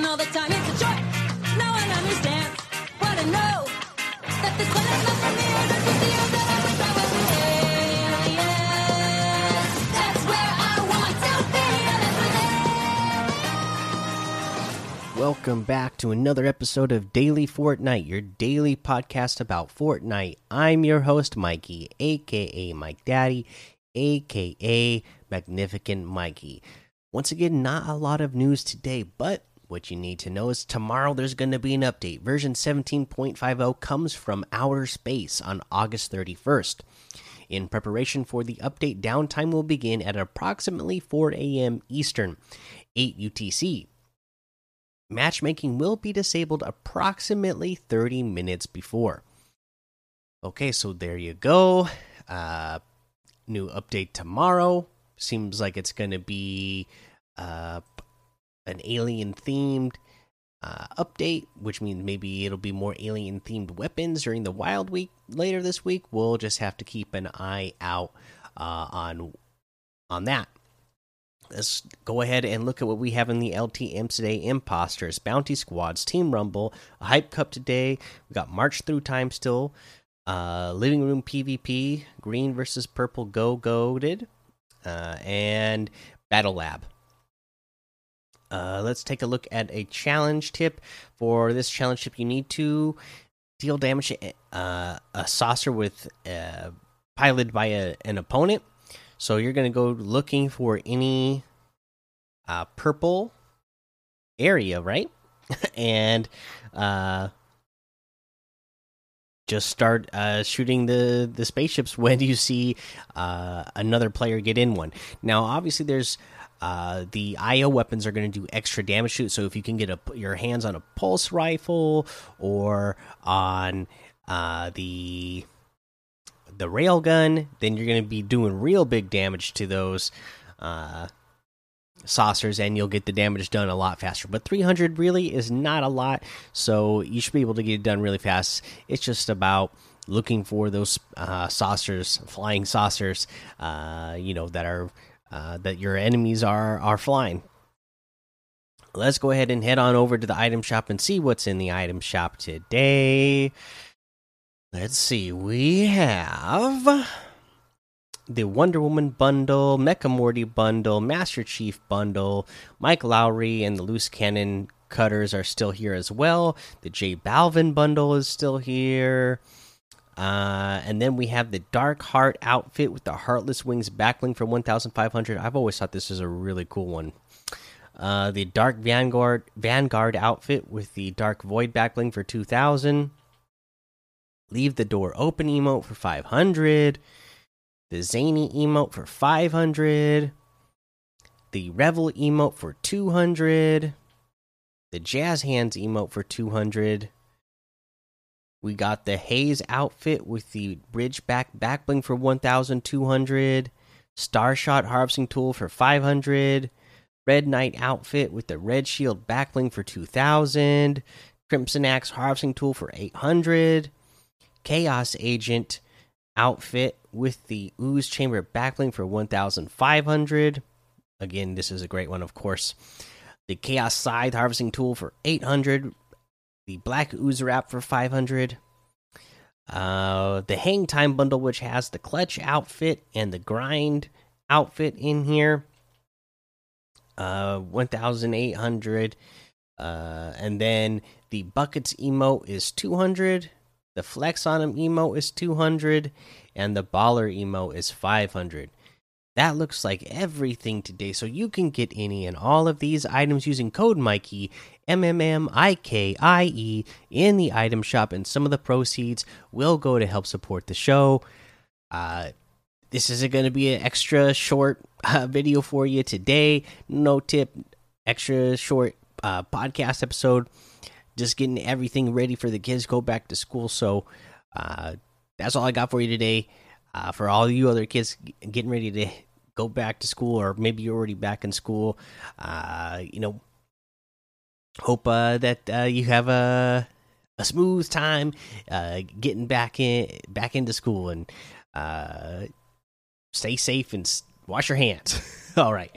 all the time. It's a understands what I know. That this one is not for me. The I. That's Welcome back to another episode of Daily Fortnite, your daily podcast about Fortnite. I'm your host, Mikey, aka Mike Daddy, aka Magnificent Mikey. Once again, not a lot of news today, but what you need to know is tomorrow there's going to be an update. Version 17.50 comes from outer space on August 31st. In preparation for the update, downtime will begin at approximately 4 a.m. Eastern, 8 UTC matchmaking will be disabled approximately 30 minutes before. Okay, so there you go. Uh, new update tomorrow. Seems like it's going to be uh, an alien themed uh, update, which means maybe it'll be more alien themed weapons during the Wild Week later this week. We'll just have to keep an eye out uh, on on that let's go ahead and look at what we have in the LTM today. Imposters, Bounty Squads, Team Rumble, a Hype Cup today. We got March Through Time still. Uh, Living Room PvP, Green versus Purple Go Goaded, uh, and Battle Lab. Uh, let's take a look at a challenge tip. For this challenge tip, you need to deal damage uh, a saucer with uh, piloted by a, an opponent. So you're going to go looking for any uh, purple area, right? and uh, just start uh, shooting the the spaceships when you see uh, another player get in one. Now, obviously, there's uh, the IO weapons are going to do extra damage to it. So if you can get a, your hands on a pulse rifle or on uh, the the railgun, then you're going to be doing real big damage to those uh, saucers, and you'll get the damage done a lot faster. But 300 really is not a lot, so you should be able to get it done really fast. It's just about looking for those uh, saucers, flying saucers, uh, you know that are uh, that your enemies are are flying. Let's go ahead and head on over to the item shop and see what's in the item shop today. Let's see, we have the Wonder Woman bundle, Mecha Morty bundle, Master Chief bundle, Mike Lowrey and the Loose Cannon cutters are still here as well. The J Balvin bundle is still here. Uh, and then we have the Dark Heart outfit with the Heartless Wings backbling for 1,500. I've always thought this is a really cool one. Uh, the Dark Vanguard Vanguard outfit with the Dark Void backbling for 2,000 leave the door open emote for 500 the zany emote for 500 the revel emote for 200 the jazz hands emote for 200 we got the haze outfit with the bridge back backbling for 1200 starshot harvesting tool for 500 red knight outfit with the red shield backbling for 2000 crimson axe harvesting tool for 800 Chaos Agent outfit with the Ooze Chamber backbling for 1,500. Again, this is a great one, of course. The Chaos Scythe harvesting tool for 800. The Black Ooze wrap for 500. Uh, the Hang Time bundle, which has the Clutch outfit and the Grind outfit in here. Uh, 1,800. Uh, and then the Buckets emote is 200 the flex on him emo is 200 and the baller emo is 500. That looks like everything today. So you can get any and all of these items using code Mikey M M M I K I E in the item shop, and some of the proceeds will go to help support the show. Uh, this isn't going to be an extra short uh, video for you today. No tip, extra short uh, podcast episode just getting everything ready for the kids go back to school. So uh, that's all I got for you today. Uh, for all you other kids getting ready to go back to school, or maybe you're already back in school, uh, you know, hope uh, that uh, you have a a smooth time uh, getting back in back into school and stay safe and wash your hands. all right.